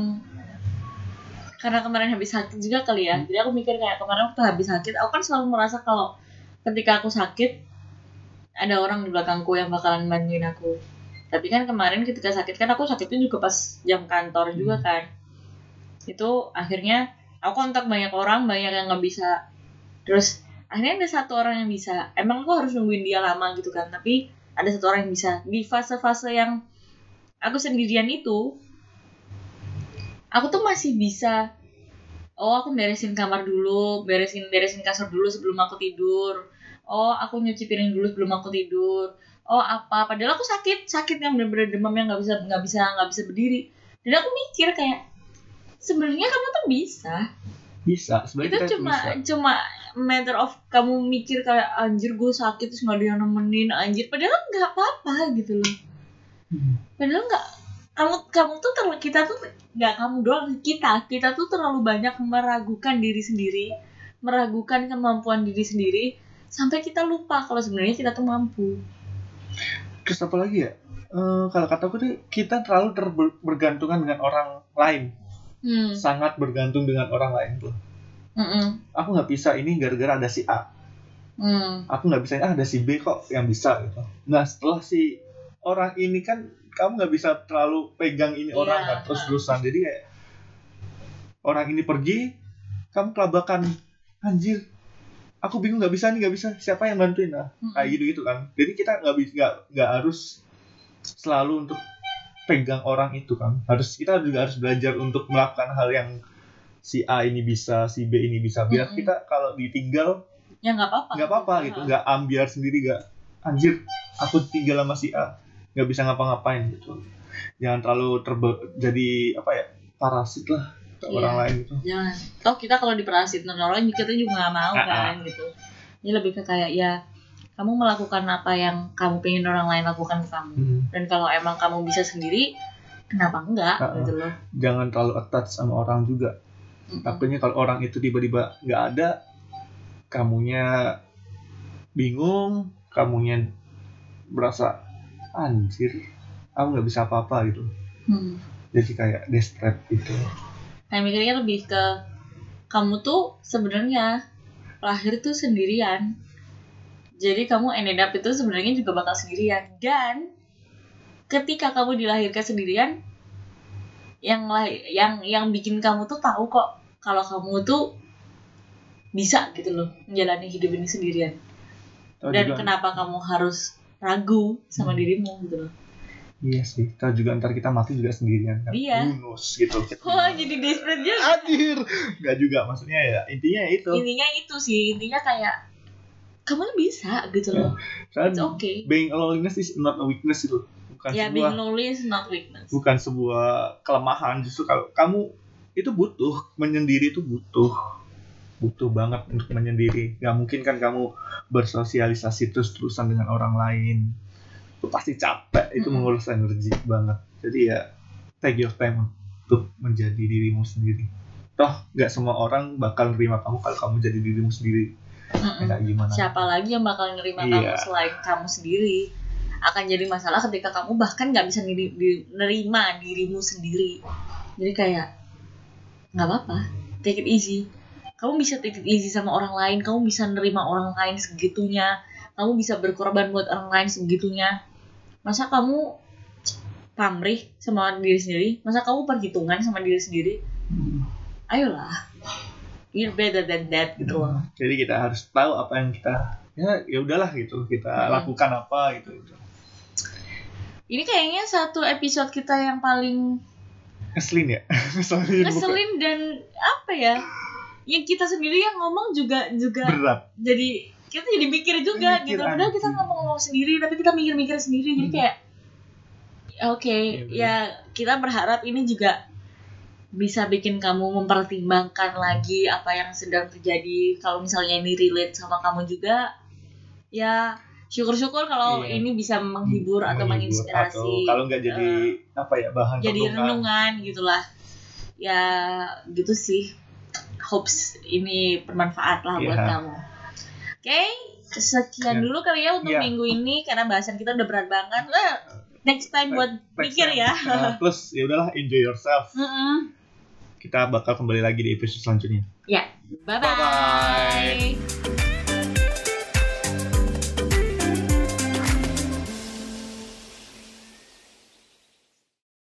karena kemarin habis sakit juga kali ya. Jadi aku mikir kayak kemarin waktu habis sakit, aku kan selalu merasa kalau ketika aku sakit ada orang di belakangku yang bakalan bantuin aku. Tapi kan kemarin ketika sakit kan aku sakitnya juga pas jam kantor juga kan. Itu akhirnya aku kontak banyak orang, banyak yang nggak bisa. Terus akhirnya ada satu orang yang bisa. Emang aku harus nungguin dia lama gitu kan. Tapi ada satu orang yang bisa di fase-fase yang aku sendirian itu aku tuh masih bisa oh aku beresin kamar dulu beresin beresin kasur dulu sebelum aku tidur oh aku nyuci piring dulu sebelum aku tidur oh apa padahal aku sakit sakit yang bener-bener demam yang nggak bisa nggak bisa nggak bisa berdiri dan aku mikir kayak sebenarnya kamu tuh bisa. Bisa sebenarnya itu cuma bisa. cuma matter of kamu mikir kayak anjir gue sakit terus nggak ada yang nemenin anjir. Padahal nggak apa-apa gitu loh. Hmm. padahal nggak kamu kamu tuh terlalu kita tuh nggak kamu doang kita. Kita tuh terlalu banyak meragukan diri sendiri meragukan kemampuan diri sendiri sampai kita lupa kalau sebenarnya kita tuh mampu. Terus apa lagi ya? Eh, kalau kataku tuh kita terlalu terbergantungan dengan orang lain hmm. sangat bergantung dengan orang lain tuh Mm-mm. aku nggak bisa ini gara-gara ada si A Hmm. aku nggak bisa ah ada si B kok yang bisa gitu nah setelah si orang ini kan kamu nggak bisa terlalu pegang ini Iya. orang kan terus terusan jadi kayak orang ini pergi kamu kelabakan anjir aku bingung nggak bisa nih nggak bisa siapa yang bantuin nah Mm-mm. kayak gitu gitu kan jadi kita nggak bisa nggak nggak harus selalu untuk pegang orang itu kan harus kita juga harus belajar untuk melakukan hal yang si A ini bisa si B ini bisa. Biar Mm-mm. kita kalau ditinggal ya nggak apa-apa. nggak apa-apa gitu. Nggak ambiar sendiri nggak anjir aku tinggal sama si A. Nggak bisa ngapa-ngapain gitu. Jangan terlalu terbe jadi apa ya parasit lah ke Iya. orang lain gitu. Jangan. Toh kita kalau diperasit orang kita juga nggak mau Ah, kan gitu. Ini lebih ke kayak ya kamu melakukan apa yang kamu pengen orang lain lakukan ke kamu Hmm. dan kalau emang kamu bisa sendiri kenapa enggak ah. gitu loh jangan terlalu attach sama orang juga Mm-mm. takutnya kalau orang itu tiba-tiba nggak ada kamunya bingung kamunya berasa anjir aku nggak bisa apa-apa gitu Hmm. jadi kayak desperate gitu kayak mikirnya lebih ke kamu tuh sebenarnya lahir tuh sendirian jadi kamu ended up itu sebenarnya juga bakal sendirian dan ketika kamu dilahirkan sendirian yang yang yang bikin kamu tuh tahu kok kalau kamu tuh bisa gitu loh menjalani hidup ini sendirian Tahu dan juga- kenapa kamu harus ragu sama Hmm. dirimu gitu loh Iya sih, kita juga ntar kita mati juga sendirian kan. Iya. Bonus gitu. oh jadi desperate juga Anjir. Gak juga maksudnya ya. Intinya ya itu. intinya itu sih intinya kayak kamu bisa gitu loh. It's Soalnya okay. being loneliness is not a weakness itu. Bukan ya sebuah being lonely is not weakness. bukan sebuah kelemahan. Justru kalau kamu itu butuh. Menyendiri itu butuh. Butuh banget untuk menyendiri. Gak mungkin kan kamu bersosialisasi terus-terusan dengan orang lain. lu pasti capek. Itu Mm-mm. menguras energi banget. Jadi ya take your time untuk menjadi dirimu sendiri. Toh nggak semua orang bakal nerima kamu kalau kamu jadi dirimu sendiri Mm-mm. kayak gimana? Siapa lagi yang bakal nerima Iya. kamu selain kamu sendiri? Akan jadi masalah ketika kamu bahkan nggak bisa niri- di- nerima dirimu sendiri. Jadi kayak nggak apa-apa. Take it easy. Kamu bisa take it easy sama orang lain. Kamu bisa nerima orang lain segitunya. Kamu bisa berkorban buat orang lain segitunya. Masa kamu pamrih sama diri sendiri? Masa kamu perhitungan sama diri sendiri? Ayolah you're better than that gitu loh jadi kita harus tahu apa yang kita ya ya udahlah gitu kita Mm-mm. lakukan apa gitu, gitu. Ini kayaknya satu episode kita yang paling ngeselin ya ngeselin bukan ngeselin dan apa ya? Yang kita sendiri yang ngomong juga juga berat jadi kita jadi mikir juga Mikir gitu. Padahal kita ngomong-ngomong sendiri tapi kita mikir-mikir sendiri jadi Hmm. kayak oke Iya, bener. ya kita berharap ini juga bisa bikin kamu mempertimbangkan lagi apa yang sedang terjadi kalau misalnya ini relate sama kamu juga ya syukur-syukur kalau Iya. ini bisa menghibur atau Menghibur, menginspirasi atau kalau nggak jadi apa ya bahan jadi renungan. renungan gitulah ya gitu sih hopes ini bermanfaat lah buat Iya. kamu oke sekian Ya. dulu kali ya untuk Iya. minggu ini karena bahasan kita udah berat banget Eh, next time buat Next mikir time. ya Nah, plus ya udahlah enjoy yourself Mm-mm. Kita bakal kembali lagi di episode selanjutnya ya bye bye, Bye-bye.